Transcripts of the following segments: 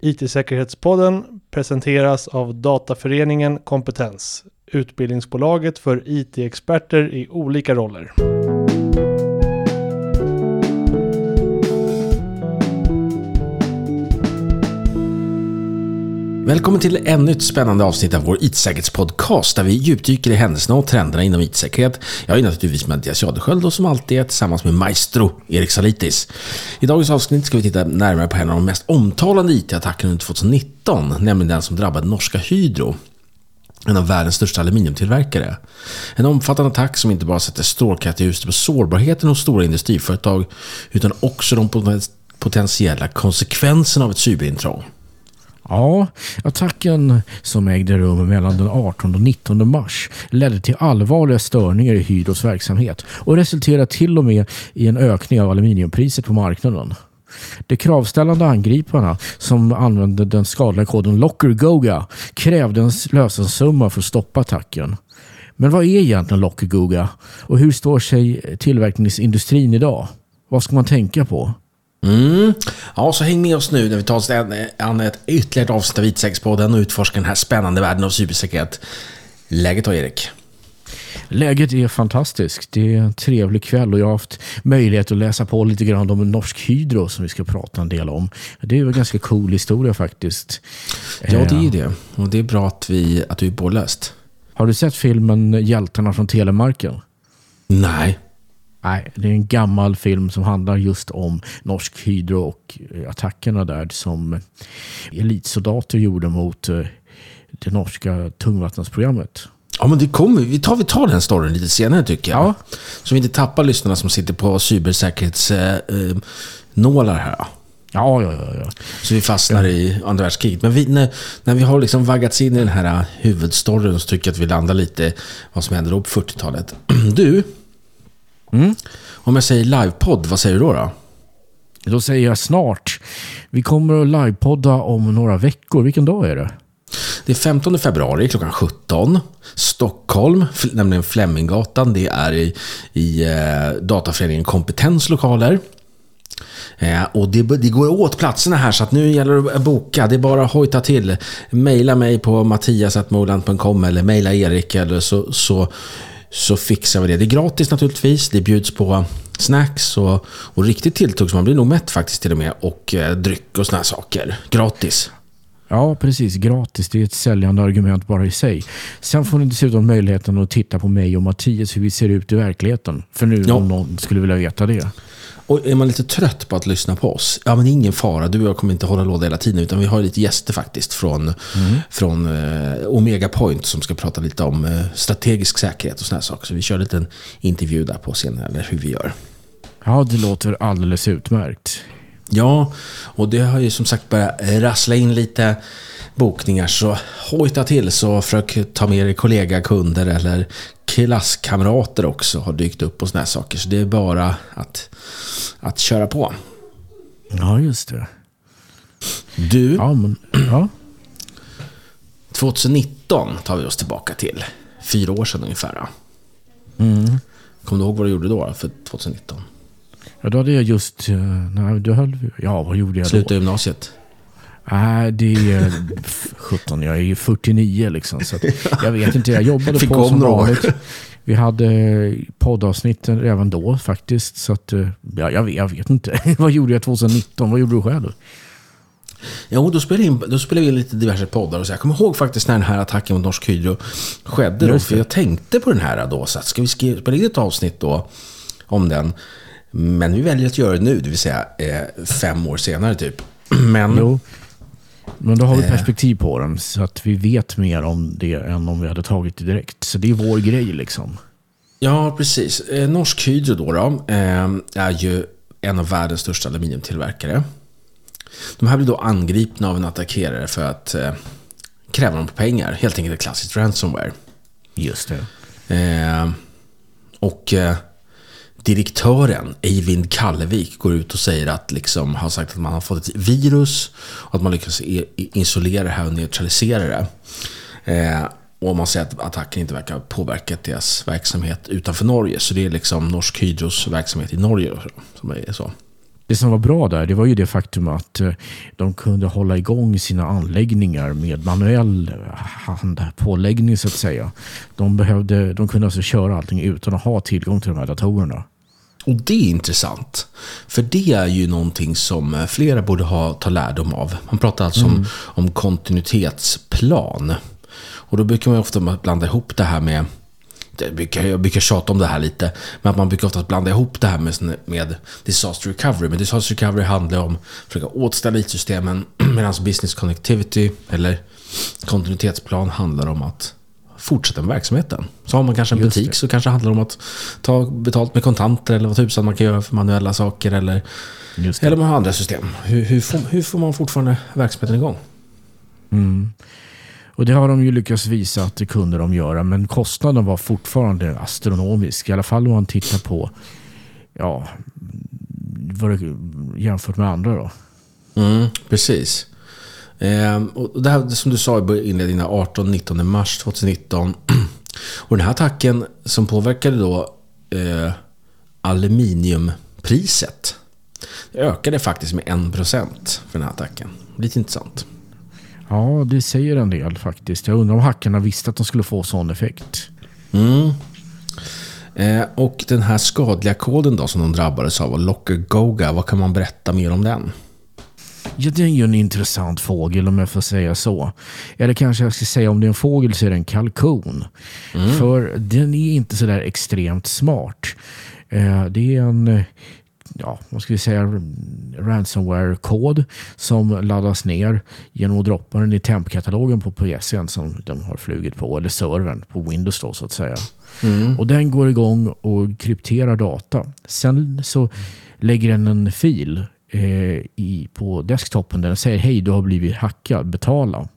IT-säkerhetspodden presenteras av Dataföreningen Kompetens, utbildningsbolaget för IT-experter i olika roller. Välkommen till ännu ett spännande avsnitt av vår IT-säkerhetspodcast där vi djupdyker i händelserna och trenderna inom IT-säkerhet. Jag är naturligtvis Mattias Jadesköld och som alltid är tillsammans med maestro Erik Salitis. I dagens avsnitt ska vi titta närmare på en av de mest omtalande IT-attackerna under 2019, nämligen den som drabbade norska Hydro en av världens största aluminiumtillverkare. En omfattande attack som inte bara sätter strålkastarljuset på sårbarheten hos stora industriföretag utan också de potentiella konsekvenserna av ett cyberintrång. Ja, attacken som ägde rum mellan den 18 och 19 mars ledde till allvarliga störningar i Hydros verksamhet och resulterade till och med i en ökning av aluminiumpriset på marknaden. De kravställande angriparna som använde den skadliga koden “Lockergoga”, krävde en lösensumma för att stoppa attacken. Men vad är egentligen Lockergoga och hur står sig tillverkningsindustrin idag? Vad ska man tänka på? Mm. Ja, så häng med oss nu när vi tar oss an ett ytterligare avsnitt av Vitsäkerhetspodden och utforskar den här spännande världen av cybersäkerhet. Läget då, Erik? Läget är fantastiskt. Det är en trevlig kväll och jag har haft möjlighet att läsa på lite grann om Norsk Hydro som vi ska prata en del om. Det är en ganska cool historia faktiskt. Ja, det är ju det. Och det är bra att, vi, att du är påläst. Har du sett filmen Hjältarna från Telemarken? Nej. Nej, det är en gammal film som handlar just om Norsk Hydro och attackerna där som elitsoldater gjorde mot eh, det norska tungvattensprogrammet. Ja, men det kommer. Vi tar, vi tar den storyn lite senare tycker jag. Ja. Så vi inte tappar lyssnarna som sitter på cybersäkerhetsnålar eh, här. Ja, ja, ja, ja. Så vi fastnar ja. i andra världskriget. Men vi, när, när vi har liksom vaggats in i den här huvudstoryn så tycker jag att vi landar lite vad som hände då på 40-talet. Du, Mm. Om jag säger livepodd, vad säger du då, då? Då säger jag snart. Vi kommer att livepodda om några veckor. Vilken dag är det? Det är 15 februari klockan 17. Stockholm, nämligen Fleminggatan. Det är i, i eh, Dataföreningen Kompetens lokaler. Eh, och det, det, går åt platserna här så att nu gäller det att boka. Det är bara att hojta till. Maila mig på mattias.moland.com eller maila Erik eller så, så så fixar vi det. Det är gratis naturligtvis. Det bjuds på snacks och, och riktigt tilltugg så man blir nog mätt faktiskt till och med. Och eh, dryck och såna här saker. Gratis. Ja, precis. Gratis. Det är ett säljande argument bara i sig. Sen får ni dessutom möjligheten att titta på mig och Mattias hur vi ser ut i verkligheten. För nu ja. om någon skulle vilja veta det. Och är man lite trött på att lyssna på oss, ja men ingen fara, du och jag kommer inte hålla låda hela tiden, utan vi har lite gäster faktiskt från, mm. från eh, Omega Point som ska prata lite om eh, strategisk säkerhet och sådana saker. Så vi kör en liten intervju där på scenen, eller hur vi gör. Ja, det låter alldeles utmärkt. Ja, och det har ju som sagt börjat rassla in lite bokningar så hojta till så försök ta med er kollega, kunder eller klasskamrater också har dykt upp och sådana här saker. Så det är bara att, att köra på. Ja, just det. Du, ja, men, ja. 2019 tar vi oss tillbaka till. Fyra år sedan ungefär. Mm. Kommer du ihåg vad du gjorde då för 2019? Ja, då hade jag just... Eh, nej, du höll, ja, vad gjorde jag då? Sluta gymnasiet. Nej, det är 17. Jag är ju 49 liksom. Så jag vet inte. Jag jobbade Fick på som vanligt. Vi hade poddavsnitten även då faktiskt. Så att, eh, ja, jag, vet, jag vet inte. Vad gjorde jag 2019? Vad gjorde du själv? Jo, då spelade, in, då spelade vi in lite diverse poddar. Och så. Jag kommer ihåg faktiskt när den här attacken mot Norsk Hydro skedde. Då, för jag tänkte på den här då. Så att, ska vi spela in ett avsnitt då om den? Men vi väljer att göra det nu, det vill säga eh, fem år senare typ. Men... Jo. Men då har vi eh. perspektiv på den så att vi vet mer om det än om vi hade tagit det direkt. Så det är vår grej liksom. Ja, precis. Eh, Norsk Hydro då, då eh, är ju en av världens största aluminiumtillverkare. De här blir då angripna av en attackerare för att kräva dem på pengar. Helt enkelt ett klassiskt ransomware. Just det. och direktören Eivind Kallevik går ut och säger att liksom, har sagt att man har fått ett virus och att man lyckas isolera det här och neutralisera det. Eh, och man säger att attacken inte verkar ha påverkat deras verksamhet utanför Norge. Så det är liksom Norsk Hydros verksamhet i Norge som är så. Det som var bra där, det var ju det faktum att eh, de kunde hålla igång sina anläggningar med manuell eh, handpåläggning så att säga. De, behövde, de kunde alltså köra allting utan att ha tillgång till de här datorerna. Och det är intressant. För det är ju någonting som eh, flera borde ha ta lärdom av. Man pratar alltså mm. om, om kontinuitetsplan. Och då brukar man ofta blanda ihop det här med jag brukar, jag brukar tjata om det här lite, men att man brukar ofta blanda ihop det här med, med disaster recovery. Men disaster recovery handlar om att försöka återställa IT-systemen, medan business connectivity, eller kontinuitetsplan, handlar om att fortsätta med verksamheten. Så har man kanske en butik så kanske det handlar om att ta betalt med kontanter eller vad tusan man kan göra för manuella saker. Eller, eller man har andra system. Hur, hur, får, hur får man fortfarande verksamheten igång? Mm. Och det har de ju lyckats visa att det kunde de göra. Men kostnaden var fortfarande astronomisk. I alla fall om man tittar på ja, jämfört med andra då. Mm, precis. Eh, och det här som du sa i inledningen, 18-19 mars 2019. Och den här attacken som påverkade då eh, aluminiumpriset. Det ökade faktiskt med 1% för den här attacken. Lite intressant. Ja, det säger en del faktiskt. Jag undrar om hackarna visste att de skulle få sån effekt. Mm. Eh, och den här skadliga koden då som de drabbades av, Locker Goga, vad kan man berätta mer om den? Ja, det är ju en intressant fågel om jag får säga så. Eller kanske jag ska säga om det är en fågel så är det en kalkon. Mm. För den är inte så där extremt smart. Eh, det är en ja, vad ska vi säga, ransomware-kod som laddas ner genom att droppa den i tempkatalogen på PCn som de har flugit på, eller servern på Windows då så att säga. Mm. Och den går igång och krypterar data. Sen så lägger den en fil Eh, i, på desktopen där den säger hej, du har blivit hackad, betala.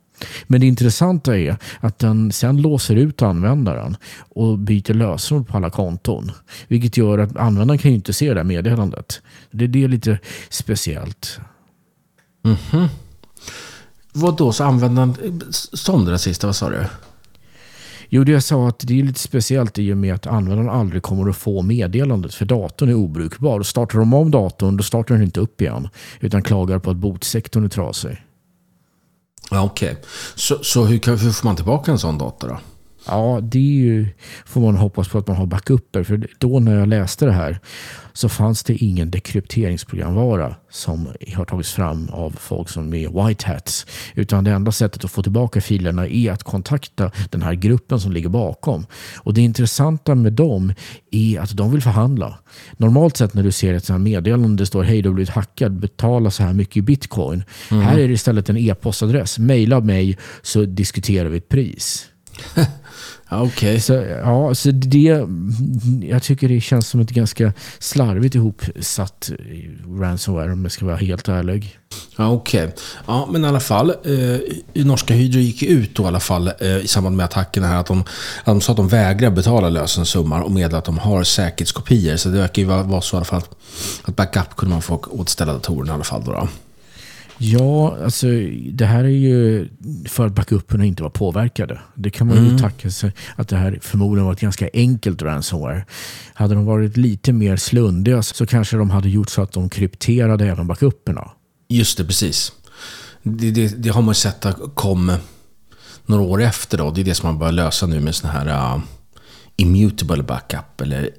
Men det intressanta är att den sen låser ut användaren och byter lösenord på alla konton. Vilket gör att användaren kan ju inte se det här meddelandet. Det, det är lite speciellt. Mm -hmm. Vad då så användaren sondrar sista, vad sa du? Jo, det jag sa att det är lite speciellt i och med att användaren aldrig kommer att få meddelandet för datorn är obrukbar. Och startar de om datorn då startar den inte upp igen utan klagar på att botsektorn är trasig. Ja, Okej, okay. så, så hur, kan, hur får man tillbaka en sån dator? då? Ja, det är ju, får man hoppas på att man har backuper. För då när jag läste det här så fanns det ingen dekrypteringsprogramvara som har tagits fram av folk som är white hats. Utan det enda sättet att få tillbaka filerna är att kontakta den här gruppen som ligger bakom. Och det intressanta med dem är att de vill förhandla. Normalt sett när du ser ett sånt meddelande det står hej du har blivit hackad, betala så här mycket i bitcoin. Mm. Här är det istället en e-postadress. Maila mig så diskuterar vi ett pris. Okej. Okay. Så, ja, så det, jag tycker det känns som ett ganska slarvigt ihopsatt ransomware om jag ska vara helt ärlig. Ja, Okej. Okay. Ja, men i alla fall. Eh, norska Hydro gick ut då, i alla fall eh, i samband med attacken här att de, att de sa att de vägrar betala lösensumman och meddelar att de har säkerhetskopior. Så det verkar ju vara, vara så i alla fall att, att backup kunde man få återställa datorerna i alla fall. Då, då. Ja, alltså det här är ju för att backuperna inte var påverkade. Det kan man mm. ju tacka sig att det här förmodligen var ett ganska enkelt ransomware. Hade de varit lite mer slundiga så kanske de hade gjort så att de krypterade även backuperna. Just det, precis. Det, det, det har man sett kom några år efter då. Det är det som man börjar lösa nu med sån här uh, immutable backup eller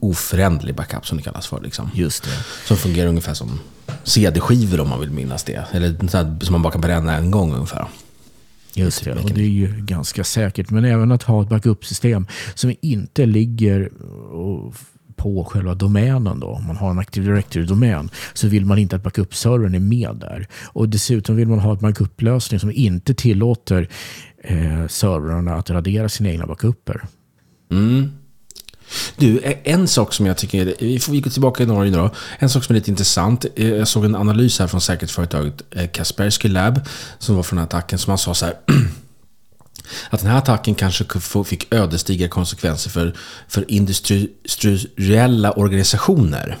oföränderlig backup som det kallas för. Liksom. Just det. Som fungerar ungefär som CD-skivor om man vill minnas det. Eller som man bara kan bränna en gång ungefär. Just det, och det är ju ganska säkert. Men även att ha ett backup-system som inte ligger på själva domänen då. Om man har en Active Directory-domän så vill man inte att backup-servern är med där. Och dessutom vill man ha en backup-lösning som inte tillåter eh, servrarna att radera sina egna backuper. Mm. Du, eh, en sak som jag tycker, vi får gå tillbaka i Norge då. En sak som är lite intressant, eh, jag såg en analys här från säkerhetsföretaget eh, Kaspersky Lab, som var från attacken, som man sa så här, att den här attacken kanske fick ödesdigra konsekvenser för, för industriella organisationer.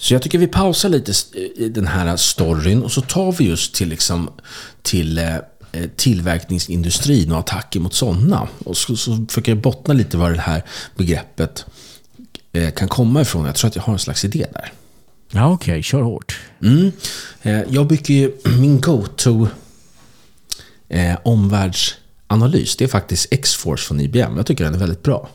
Så jag tycker vi pausar lite den här storyn och så tar vi just till, liksom, till Eh, tillverkningsindustrin och attacker mot sådana. Och så, så försöker jag bottna lite var det här begreppet eh, kan komma ifrån. Jag tror att jag har en slags idé där. Ja, okej. Kör hårt. Mm. Eh, jag bygger ju min go-to eh, omvärldsanalys. Det är faktiskt X-Force från IBM. Jag tycker den är väldigt bra.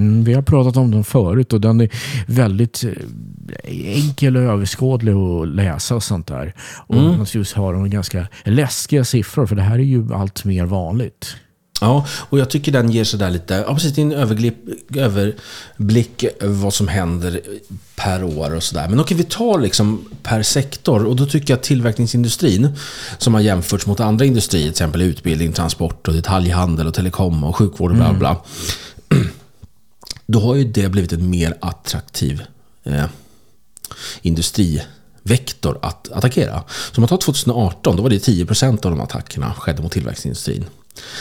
Mm, vi har pratat om den förut och den är väldigt eh, enkel och överskådlig att läsa och sånt där. Och Mm. naturligtvis har de ganska läskiga siffror för det här är ju allt mer vanligt. Ja, och jag tycker den ger sådär lite, ja precis, en överblick, över vad som händer per år och sådär. Men okej, vi tar liksom per sektor och då tycker jag att tillverkningsindustrin som har jämförts mot andra industrier, till exempel utbildning, transport och detaljhandel och telekom och sjukvård och bla bla. Då har ju det blivit en mer attraktiv eh, industrivektor att attackera. Så om man tar 2018, då var det 10% av de attackerna skedde mot tillverkningsindustrin.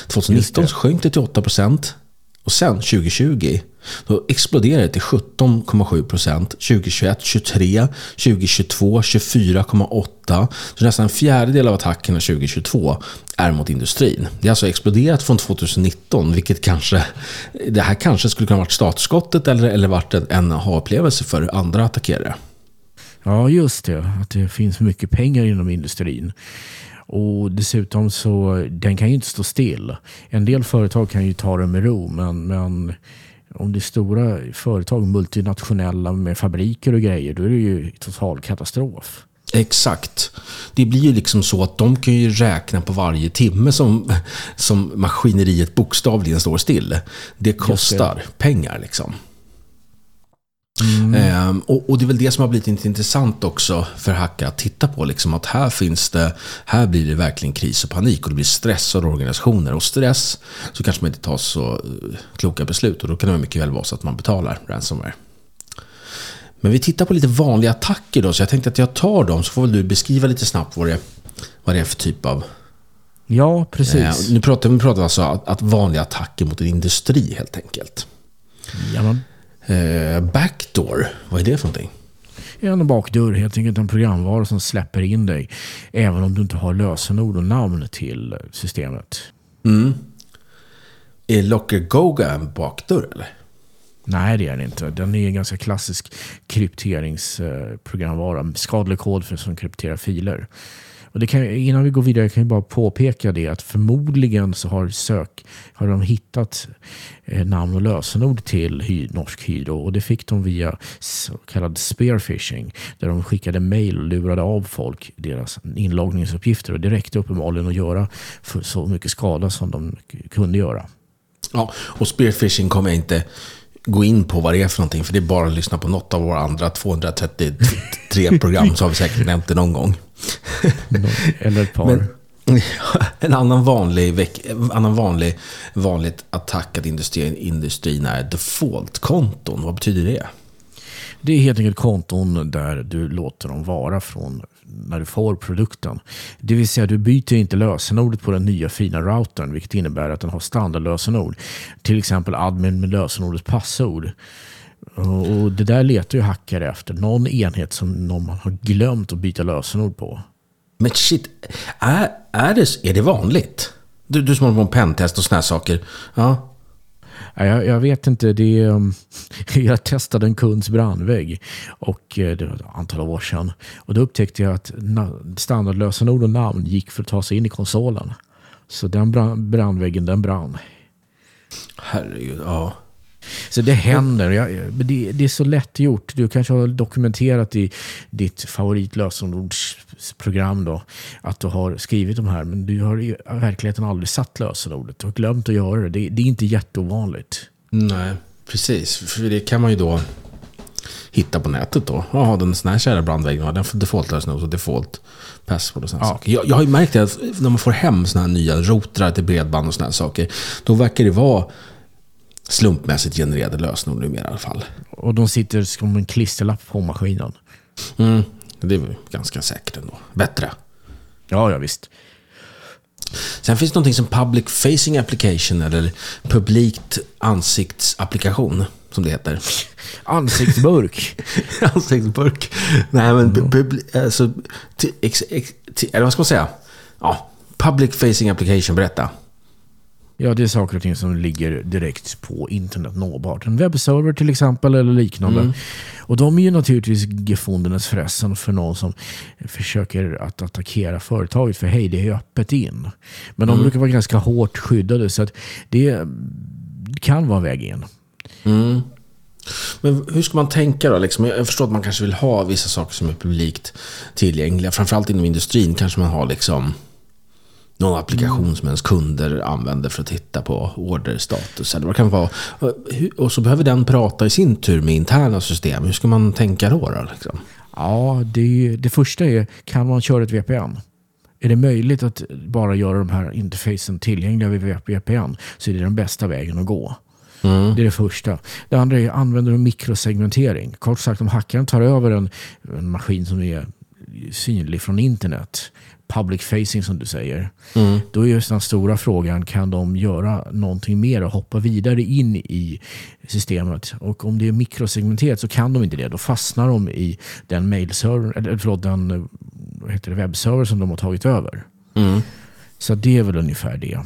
2019 så sjönk det till 8% och sen 2020 då exploderade det till 17,7 procent. 2021 23, 2022 24,8. Så nästan en fjärdedel av attackerna 2022 är mot industrin. Det har alltså exploderat från 2019, vilket kanske, det här kanske skulle kunna varit startskottet eller, eller varit en, en aha-upplevelse för andra attackerare. Ja, just det. Att det finns mycket pengar inom industrin. Och dessutom så, den kan ju inte stå still. En del företag kan ju ta det med ro, men, men om det är stora företag, multinationella med fabriker och grejer, då är det ju total katastrof. Exakt. Det blir ju liksom så att de kan ju räkna på varje timme som, som maskineriet bokstavligen står still. Det kostar pengar liksom. Ehm, och, och det är väl det som har blivit intressant också för hackare att titta på. Liksom, att här finns det, här blir det verkligen kris och panik och det blir stressade organisationer. Och stress så kanske man inte tar så eh, kloka beslut och då kan det mycket väl vara så att man betalar ransomware. Men vi tittar på lite vanliga attacker då, så jag tänkte att jag tar dem så får väl du beskriva lite snabbt vad det, vad det är för typ av... Ja, precis. Eh, nu pratar vi pratar alltså att, att vanliga attacker mot en industri helt enkelt. Ja, men, Eh, backdoor, vad är det för någonting? en bakdörr, helt enkelt en programvara som släpper in dig. Även om du inte har lösenord och namn till systemet. Mm. Är Locker Goga en bakdörr eller? Nej, det är den inte. Den är en ganska klassisk krypteringsprogramvara. Skadlig kod för som krypterar filer. Och det kan, innan vi går vidare kan jag bara påpeka det att förmodligen så har, sök, har de hittat eh, namn och lösenord till hy, Norsk Hydro och det fick de via så kallad spearfishing där de skickade mejl och lurade av folk deras inloggningsuppgifter och det räckte uppenbarligen att göra för så mycket skada som de kunde göra. Ja, och spearfishing kommer jag inte gå in på vad det är för någonting, för det är bara att lyssna på något av våra andra 233 program så har vi säkert nämnt det någon gång. Eller ett par. Men, en annan vanlig, veck, annan vanlig vanligt attack att industrin, industrin är default-konton. Vad betyder det? Det är helt enkelt konton där du låter dem vara från när du får produkten. Det vill säga du byter inte lösenordet på den nya fina routern vilket innebär att den har standardlösenord. Till exempel admin med lösenordet passord. Och det där letar ju hackare efter. Någon enhet som någon har glömt att byta lösenord på. Men shit, är, är, det, är det vanligt? Du, du som håller på med pentest och såna här saker. Ja, jag, jag vet inte, det, um, jag testade en kunds brandvägg och eh, det var ett antal år sedan. Och då upptäckte jag att standardlösenord och namn gick för att ta sig in i konsolen. Så den brandväggen den brann. herregud. Ja. Så det händer. Jag, det, det är så lätt gjort. Du kanske har dokumenterat i ditt favoritlösenordsprogram då att du har skrivit de här men du har i verkligheten aldrig satt lösenordet. Du har glömt att göra det. Det, det är inte jätteovanligt. Nej, precis. För det kan man ju då hitta på nätet då. Jaha, den sån här kära brandväggen har den default-lösenord och default password och såna Ja. saker. Jag, jag har ju märkt att när man får hem såna här nya routrar till bredband och såna här saker. Då verkar det vara slumpmässigt genererade lösenord numera i alla fall. Och de sitter som en klisterlapp på maskinen. Mm, det är ganska säkert ändå. Bättre. Ja, ja visst. Sen finns det någonting som Public Facing Application eller publikt ansiktsapplikation som det heter. Ansiktsburk. Ansiktsburk. Nej men pu- publi- alltså, eller vad ska man säga? Ja, Public Facing Application, berätta. Ja, det är saker och ting som ligger direkt på internet nåbart. En webbserver till exempel eller liknande. Mm. Och de är ju naturligtvis gefundenes fressen för någon som försöker att attackera företaget. För hej, det är öppet in. Men de Mm. brukar vara ganska hårt skyddade så att det kan vara väg in. Mm. Men hur ska man tänka då? Liksom, jag förstår att man kanske vill ha vissa saker som är publikt tillgängliga. Framförallt inom industrin kanske man har liksom någon applikation som ens kunder använder för att titta på orderstatus. Eller vad det kan vara. Och så behöver den prata i sin tur med interna system. Hur ska man tänka då? då liksom? Ja, det, det första är, kan man köra ett VPN? Är det möjligt att bara göra de här interfacen tillgängliga vid VPN så är det den bästa vägen att gå. Mm. Det är det första. Det andra är, använder du mikrosegmentering? Kort sagt, om hackaren tar över en, en maskin som är synlig från internet, public facing som du säger, Mm. då är just den stora frågan, kan de göra någonting mer och hoppa vidare in i systemet? Och om det är mikrosegmenterat så kan de inte det. Då fastnar de i den mailserver, eller förlåt, den heter det, webbserver som de har tagit över. Mm. Så det är väl ungefär det.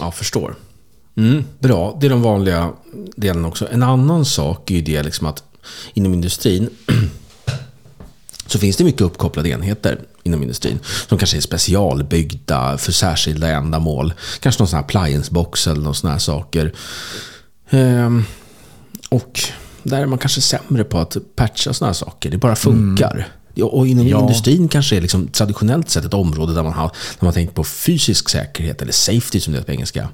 Ja, förstår. Mm, bra, det är de vanliga delarna också. En annan sak är ju det liksom att inom industrin så finns det mycket uppkopplade enheter inom industrin som kanske är specialbyggda för särskilda ändamål. Kanske någon sån här appliance-box eller någon sån här saker. Ehm, och där är man kanske sämre på att patcha såna här saker. Det bara funkar. Ja, Och inom Ja. industrin kanske är liksom traditionellt sett ett område där man har, där man tänkt på fysisk säkerhet, eller safety som det heter på engelska,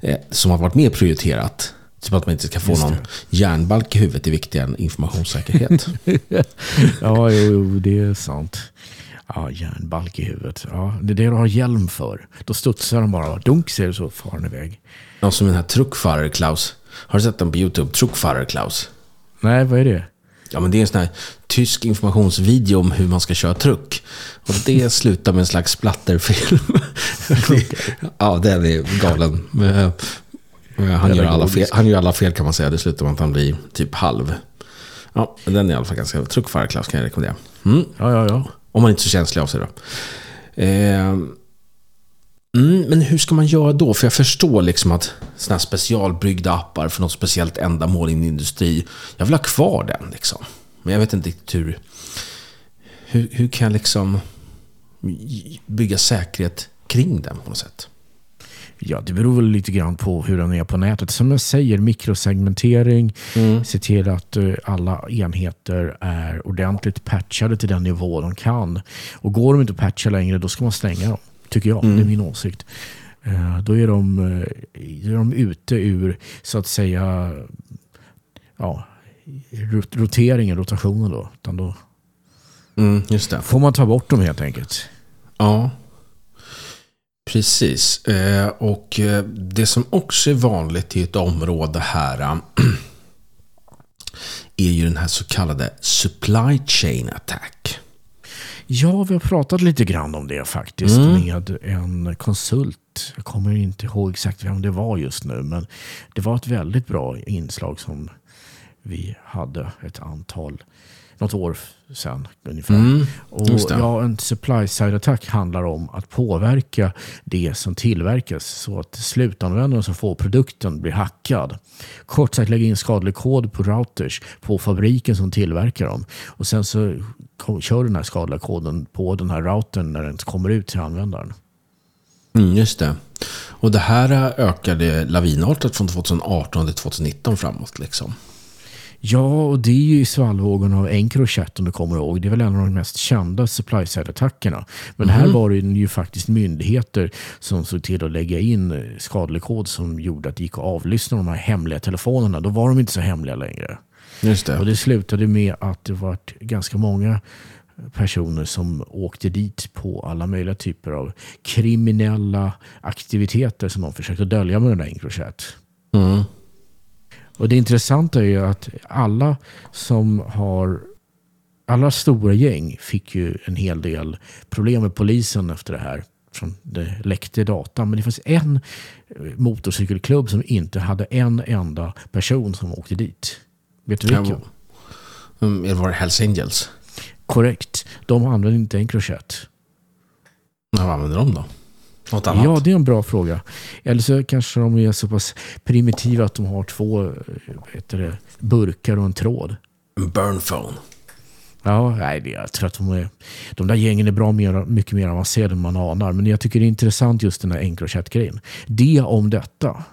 eh, som har varit mer prioriterat. Typ att man inte ska få någon järnbalk i huvudet är viktigare än informationssäkerhet. Ja, jo, det är sant. Ja, järnbalk i huvudet. Ja, det är det du har hjälm för. Då studsar de bara. Dunk ser det så far den iväg. Någon som den här Truckfarer Klaus. Har du sett den på YouTube? Truckfarer Klaus. Nej, vad är det? Ja, men det är en sån här tysk informationsvideo om hur man ska köra truck. Och det slutar med en slags splatterfilm. ja, den är galen. Eh, Han gör, alla fel, han gör alla fel kan man säga. Det slutar med att han blir typ halv. Ja, den är i alla fall ganska... Truckfarer Klaus kan jag rekommendera. Mm. Ja, ja, ja. Om man inte är så känslig av sig då. Eh, mm, men hur ska man göra då? För jag förstår liksom att sådana här specialbryggda appar för något speciellt ändamål i en industri. Jag vill ha kvar den liksom. Men jag vet inte riktigt hur... Hur, hur kan jag liksom bygga säkerhet kring den på något sätt? Ja, det beror väl lite grann på hur den är på nätet. Som jag säger, mikrosegmentering. Mm. Se till att eh, alla enheter är ordentligt patchade till den nivå de kan. Och går de inte att patcha längre, då ska man stänga dem. Tycker jag. Det är min åsikt. Eh, Då är de, eh, är de ute ur, så att säga, ja, rot- roteringen, rotationen då. Utan då Mm, just det. får man ta bort dem helt enkelt. Ja, precis. Eh, och eh, det som också är vanligt i ett område här eh, är ju den här så kallade supply chain attack. Ja, vi har pratat lite grann om det faktiskt Mm. med en konsult. Jag kommer inte ihåg exakt vem det var just nu, men det var ett väldigt bra inslag som vi hade ett antal, något år sedan ungefär. Mm, Och ja, en supply side attack handlar om att påverka det som tillverkas så att slutanvändaren som får produkten blir hackad. Kort sagt lägga in skadlig kod på routers på fabriken som tillverkar dem. Och sen så kör den här skadliga koden på den här routern när den kommer ut till användaren. Mm, just det. Och det här eh, ökade lavinartat från 2018 till 2019 framåt. Liksom. Ja, och det är ju i svallvågorna av Encrochat om du kommer ihåg. Det är väl en av de mest kända supply side-attackerna. Men här var det ju faktiskt myndigheter som såg till att lägga in eh, skadlig kod som gjorde att det gick att avlyssna de här hemliga telefonerna. Då var de inte så hemliga längre. Just Och det. det slutade med att det var ganska många personer som åkte dit på alla möjliga typer av kriminella aktiviteter som de försökte dölja med den där Encrochat. Mm. Och det intressanta är ju att alla som har alla stora gäng fick ju en hel del problem med polisen efter det här. Från det läckte data. Men det fanns en motorcykelklubb som inte hade en enda person som åkte dit. Vet du vilken? Mm, det var Hells Angels. Korrekt. De använde inte Encrochat. Ja, vad använder de då? Något annat? Ja, det är en bra fråga. Eller så kanske de är så pass primitiva att de har två eh, heter det, burkar och en tråd. En burn phone. Ja, nej, jag tror att de, är, de där gängen är bra mer, mycket mer avancerade än man anar. Men jag tycker det är intressant just den här Encrochat-grejen. Det om detta.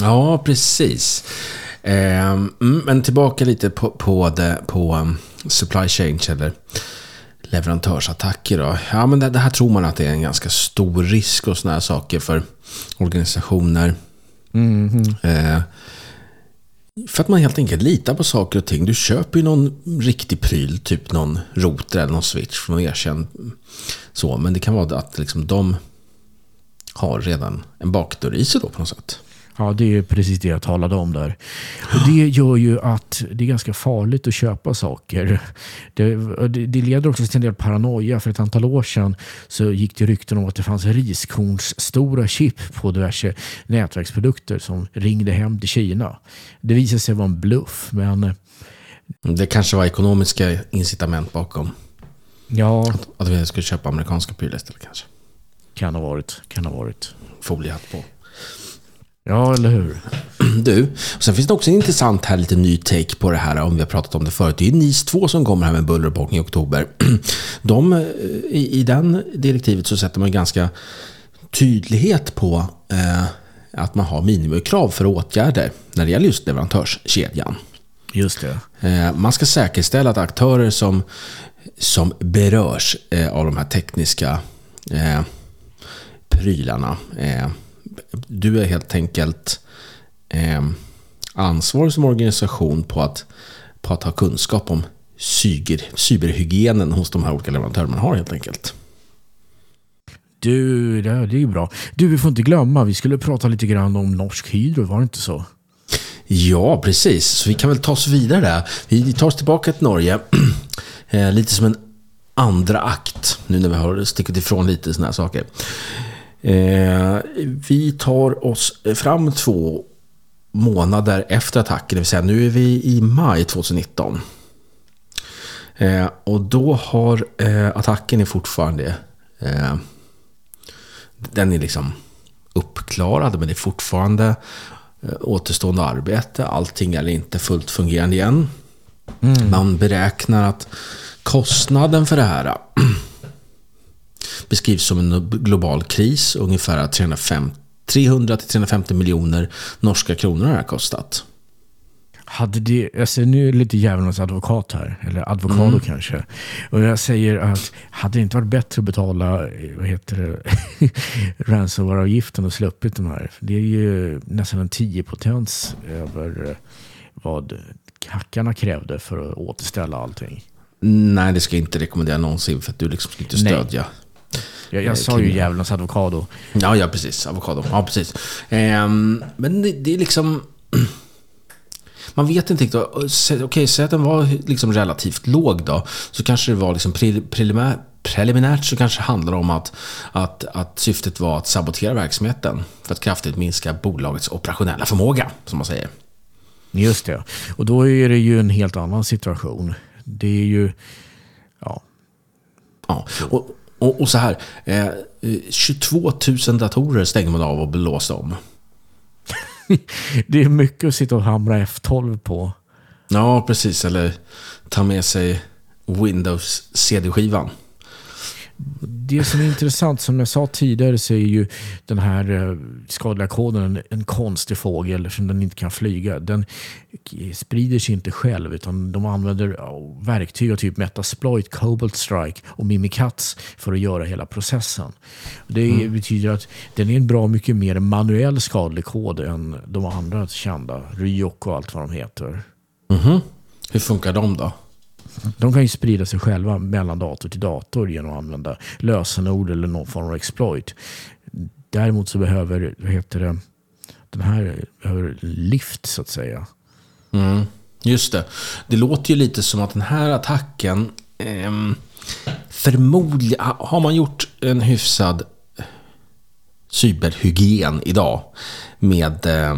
Ja, precis. Mm, men tillbaka lite på, på, det, på um, supply chain eller leverantörsattacker. Då. Ja, men det, det här tror man att det är en ganska stor risk och sådana här saker för organisationer. Mhm. Eh, för att man helt enkelt litar på saker och ting. Du köper ju någon riktig pryl, typ någon router eller någon switch från någon erkänd så. Men det kan vara att liksom de har redan en bakdörr i sig då på något sätt. Ja, det är precis det jag talade om där. Och det gör ju att det är ganska farligt att köpa saker. Det, det, det leder också till en del paranoia. För ett antal år sedan så gick det rykten om att det fanns riskornsstora chip på diverse nätverksprodukter som ringde hem till Kina. Det visade sig vara en bluff, men Det kanske var ekonomiska incitament bakom. ja, Att vi skulle köpa amerikanska prylar istället kanske. kan ha varit. Kan ha varit. Foliehatt på. Ja, eller hur? Du, och sen finns det också en intressant här lite ny take på det här om vi har pratat om det förut. Det är NIS 2 som kommer här med buller och bång i oktober. De, eh, i, I den direktivet så sätter man ganska tydlighet på eh, att man har minimikrav för åtgärder när det gäller just leverantörskedjan. Just det. Eh, Man ska säkerställa att aktörer som, som berörs eh, av de här tekniska eh, prylarna. Du är helt enkelt eh, ansvarig som organisation på att, på att ha kunskap om cyber, cyberhygienen hos de här olika leverantörerna man har helt enkelt. Du, det, är ju bra. Du, vi får inte glömma, vi skulle prata lite grann om Norsk Hydro, var det inte så? Ja, precis. Så vi kan väl ta oss vidare där. Vi tar oss tillbaka till Norge. Eh, lite som en andra akt. Nu när vi har stickit ifrån lite sådana här saker. Eh, vi tar oss fram två månader efter attacken. Det vill säga nu är vi i maj 2019. Eh, och då har eh, attacken är fortfarande... Den är liksom uppklarad men det är fortfarande återstående arbete. Allting är inte fullt fungerande igen. Man beräknar att kostnaden för det här beskrivs som en global kris. Ungefär 305 300-350 miljoner norska kronor har det här kostat. Hade det, jag säger nu är det lite djävulens advokat här, eller advokado Mm. kanske. Och jag säger att hade det inte varit bättre att betala, vad heter det, ransomware-avgiften och sluppit de här. För Det är ju nästan en 10 potens över eh, vad hackarna krävde för att återställa allting. Nej, det ska jag inte rekommendera någonsin för att du liksom ska inte Nej. Jag, jag Eh, sa ju djävulens advokado. Ja, ja precis. Avokado. Ja, precis. Ehm, men det, det är liksom... Man vet inte riktigt. Okej, okay, säg att den var liksom relativt låg då. Så kanske det var liksom pre, prelimär, preliminärt så kanske det handlar om att, att, att syftet var att sabotera verksamheten. För att kraftigt minska bolagets operationella förmåga, som man säger. Just det. Och då är det ju en helt annan situation. Det är ju, ja, Ja, och, och, och så här. Eh, 22 000 datorer stänger man av och blåser om. det är mycket att sitta och hamra F12 på. Ja, precis. Eller ta med sig Windows CD-skivan. Det som är intressant, som jag sa tidigare, så är ju den här eh, skadliga koden en, konstig fågel som den inte kan flyga. Den sprider sig inte själv, utan de använder verktyg av typ Metasploit, Cobalt Strike och Mimikatz för att göra hela processen. Det betyder att den är en bra mycket mer manuell skadlig kod än de andra kända, Ryok och allt vad de heter. Mhm. Hur funkar de då? De kan ju sprida sig själva mellan dator till dator genom att använda lösenord eller någon form av exploit. Däremot så behöver, vad heter det, den här behöver lift så att säga. Mm. Just det. Det låter ju lite som att den här attacken eh, förmodligen... Har man gjort en hyfsad cyberhygien idag med eh,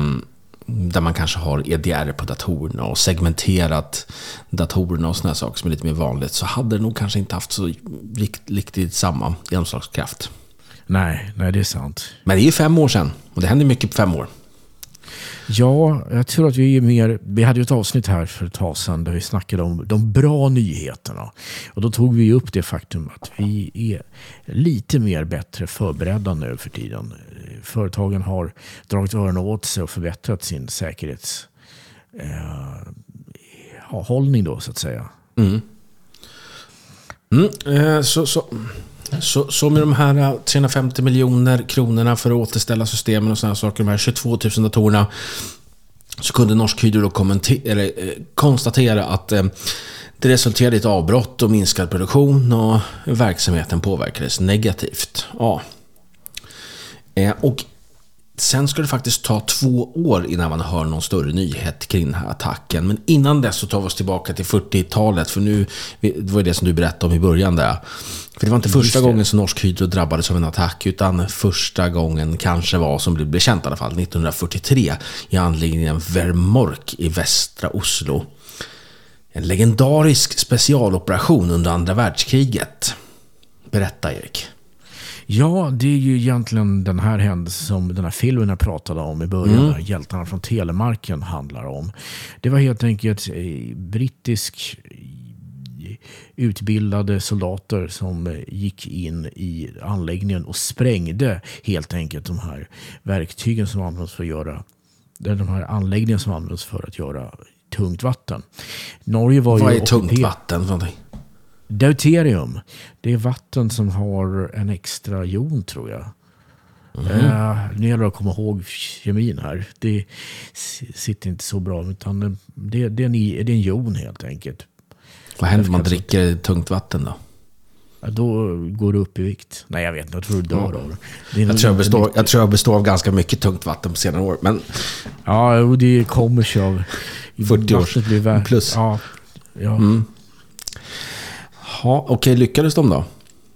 där man kanske har EDR på datorerna och segmenterat datorerna och sådana saker som är lite mer vanligt så hade det nog kanske inte haft så rikt, riktigt samma genomslagskraft. Nej, nej, det är sant. Men det är ju fem år sedan och det händer mycket på fem år. Ja, jag tror att vi är mer... Vi hade ju ett avsnitt här för ett tag sedan där vi snackade om de bra nyheterna. Och då tog vi upp det faktum att vi är lite mer bättre förberedda nu för tiden. Företagen har dragit öronen åt sig och förbättrat sin säkerhetshållning eh, då så att säga. Mm. Mm, eh, så, så, så, så med de här eh, 350 miljoner kronorna för att återställa systemen och sådana saker, de här 22 000 datorerna, så kunde Norsk Hydro då eller, eh, konstatera att eh, det resulterade i ett avbrott och minskad produktion och verksamheten påverkades negativt. Ja. Eh, och Sen ska det faktiskt ta två år innan man hör någon större nyhet kring den här attacken. Men innan dess så tar vi oss tillbaka till 40-talet. För nu, det var det som du berättade om i början där. För det var inte första gången som Norsk Hydro drabbades av en attack. Utan första gången kanske var, som blev känt i alla fall, 1943. I anläggningen Vermork i västra Oslo. En legendarisk specialoperation under andra världskriget. Berätta Erik. Ja, det är ju egentligen den här händelsen som den här filmen jag pratade om i början, mm. Hjältarna från Telemarken handlar om. Det var helt enkelt eh, brittisk eh, utbildade soldater som eh, gick in i anläggningen och sprängde helt enkelt de här verktygen som används för att göra de här anläggningarna som används för att göra tungt vatten. Norge var Vad är tungt vatten? För Deuterium. Det är vatten som har en extra jon tror jag. Mm. Uh, nu gäller det att komma ihåg kemin här. Det sitter inte så bra. Utan det, det, är en, det är en jon helt enkelt. Vad händer om man dricker tungt vatten då? Då går du upp i vikt. Nej, jag vet inte. Jag tror du dör av det. Jag tror jag, består, jag tror jag består av ganska mycket tungt vatten på senare år. Men... Ja, det kommer sig av... 40 år plus. Ja, ja. Mm. Jaha, okej, okay, lyckades de då?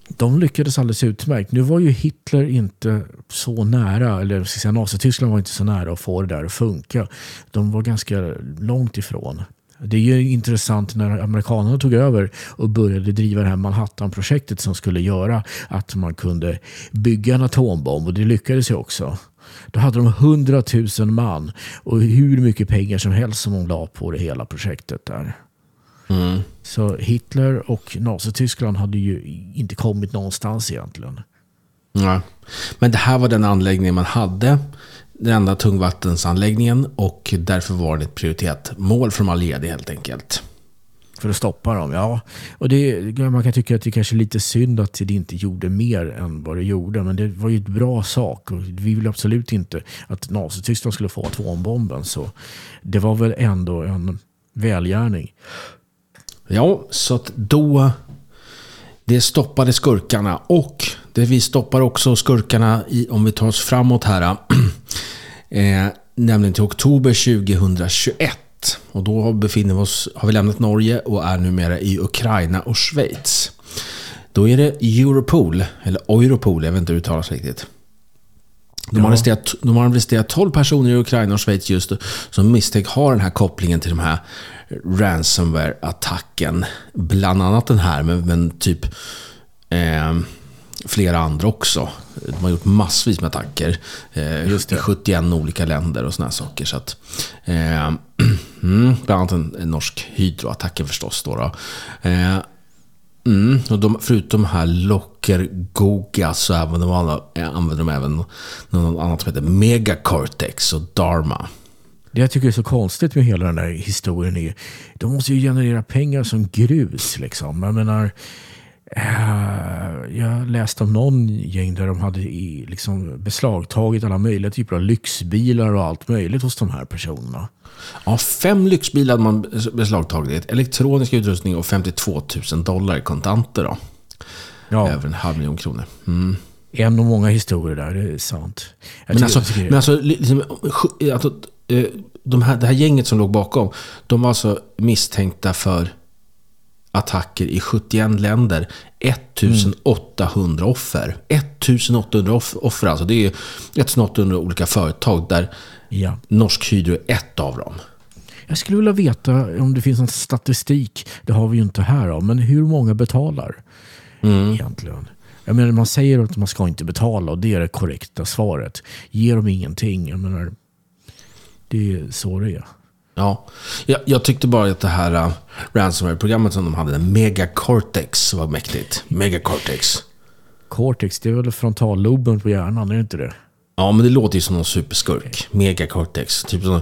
De lyckades alldeles utmärkt. Nu var ju Hitler inte så nära, eller ska säga Nazityskland var inte så nära att få det där att funka. De var ganska långt ifrån. Det är ju intressant när amerikanerna tog över och började driva det här Manhattan-projektet som skulle göra att man kunde bygga en atombomb och det lyckades ju också. Då hade de hundratusen man och hur mycket pengar som helst som de la på det hela projektet där. Mm. Så Hitler och Nazityskland hade ju inte kommit någonstans egentligen. Ja. Men det här var den anläggning man hade. Den enda tungvattensanläggningen och därför var det ett prioriterat mål för de allierade helt enkelt. För att stoppa dem, ja. Och det, man kan tycka att det kanske är lite synd att det inte gjorde mer än vad det gjorde. Men det var ju ett bra sak. Och vi vill absolut inte att Nazityskland skulle få atombomben. Så det var väl ändå en välgärning. Ja, så att då... Det stoppade skurkarna och det vi stoppar också skurkarna i, om vi tar oss framåt här. eh, nämligen till oktober 2021. Och då befinner vi oss, har vi lämnat Norge och är numera i Ukraina och Schweiz. Då är det Europol, eller Europol, jag vet inte hur det uttalas riktigt. De har, arresterat, de har arresterat 12 personer i Ukraina och Schweiz just som misstänks ha den här kopplingen till de här ransomware-attacken. Bland annat den här, men, men typ eh, flera andra också. De har gjort massvis med attacker. Eh, Just det. 71 olika länder och sådana saker. Så att, eh, bland annat en, en norsk hydroattacken förstås. Då, då. Eh, Mm, och de, förutom här Locker Goga så använder de, alla, använder de även något annat som heter Megacortex och Dharma. Det jag tycker är så konstigt med hela den här historien är de måste ju generera pengar som grus. Liksom. Jag menar, eh, jag läste om någon gäng där de hade liksom, beslagtagit alla möjliga typer av lyxbilar och allt möjligt hos de här personerna. Ja, fem lyxbilar hade man beslagtagit. Elektronisk utrustning och 52 000 dollar i kontanter. Då. Ja. Över en halv miljon kronor. Mm. En av många historier där, det är sant. men alltså, men alltså, liksom, alltså, eh, de här, det här gänget som låg bakom, de var alltså misstänkta för attacker i 71 länder. 1800 mm. offer. 1800 offer alltså. Det är 1800 olika företag där ja. Norsk Hydro är ett av dem. Jag skulle vilja veta om det finns någon statistik. Det har vi ju inte här. Men hur många betalar mm. egentligen? Jag menar, man säger att man ska inte betala och det är det korrekta svaret. Ger de ingenting, jag menar, det är så det är. Ja, jag, jag tyckte bara att det här uh, ransomware-programmet som de hade, Megacortex, var mäktigt. Megacortex. Cortex, det är väl frontalloben på hjärnan, är det inte det? Ja, men det låter ju som någon superskurk. Megacortex. Typ som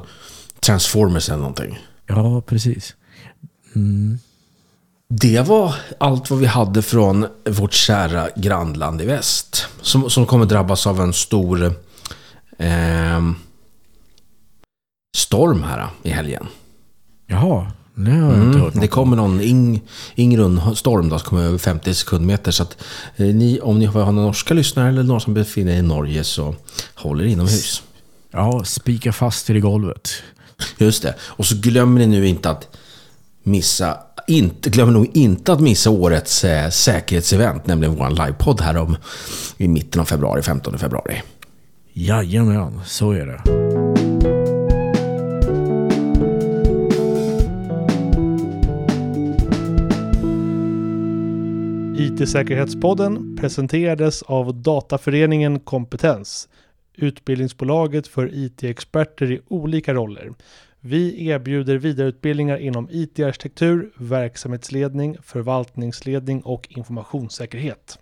Transformers eller någonting. Ja, precis. Mm. Det var allt vad vi hade från vårt kära grannland i väst. Som, som kommer drabbas av en stor eh, storm här i helgen. Jaha, det har jag inte Mm, hört det kommer någon ing, Ingrun storm då, som kommer över 50 sekundmeter. Så att eh, ni, om ni har några norska lyssnare eller någon som befinner er i Norge så håll er inomhus. Ja, spika fast er i golvet. Just det. Och så glömmer ni nu inte att missa, inte, glömmer nog inte att missa årets eh, säkerhetsevent, nämligen vår livepodd här om i mitten av februari, 15 februari. Jajamän, så är det. IT-säkerhetspodden presenterades av Dataföreningen Kompetens, utbildningsbolaget för IT-experter i olika roller. Vi erbjuder vidareutbildningar inom IT-arkitektur, verksamhetsledning, förvaltningsledning och informationssäkerhet.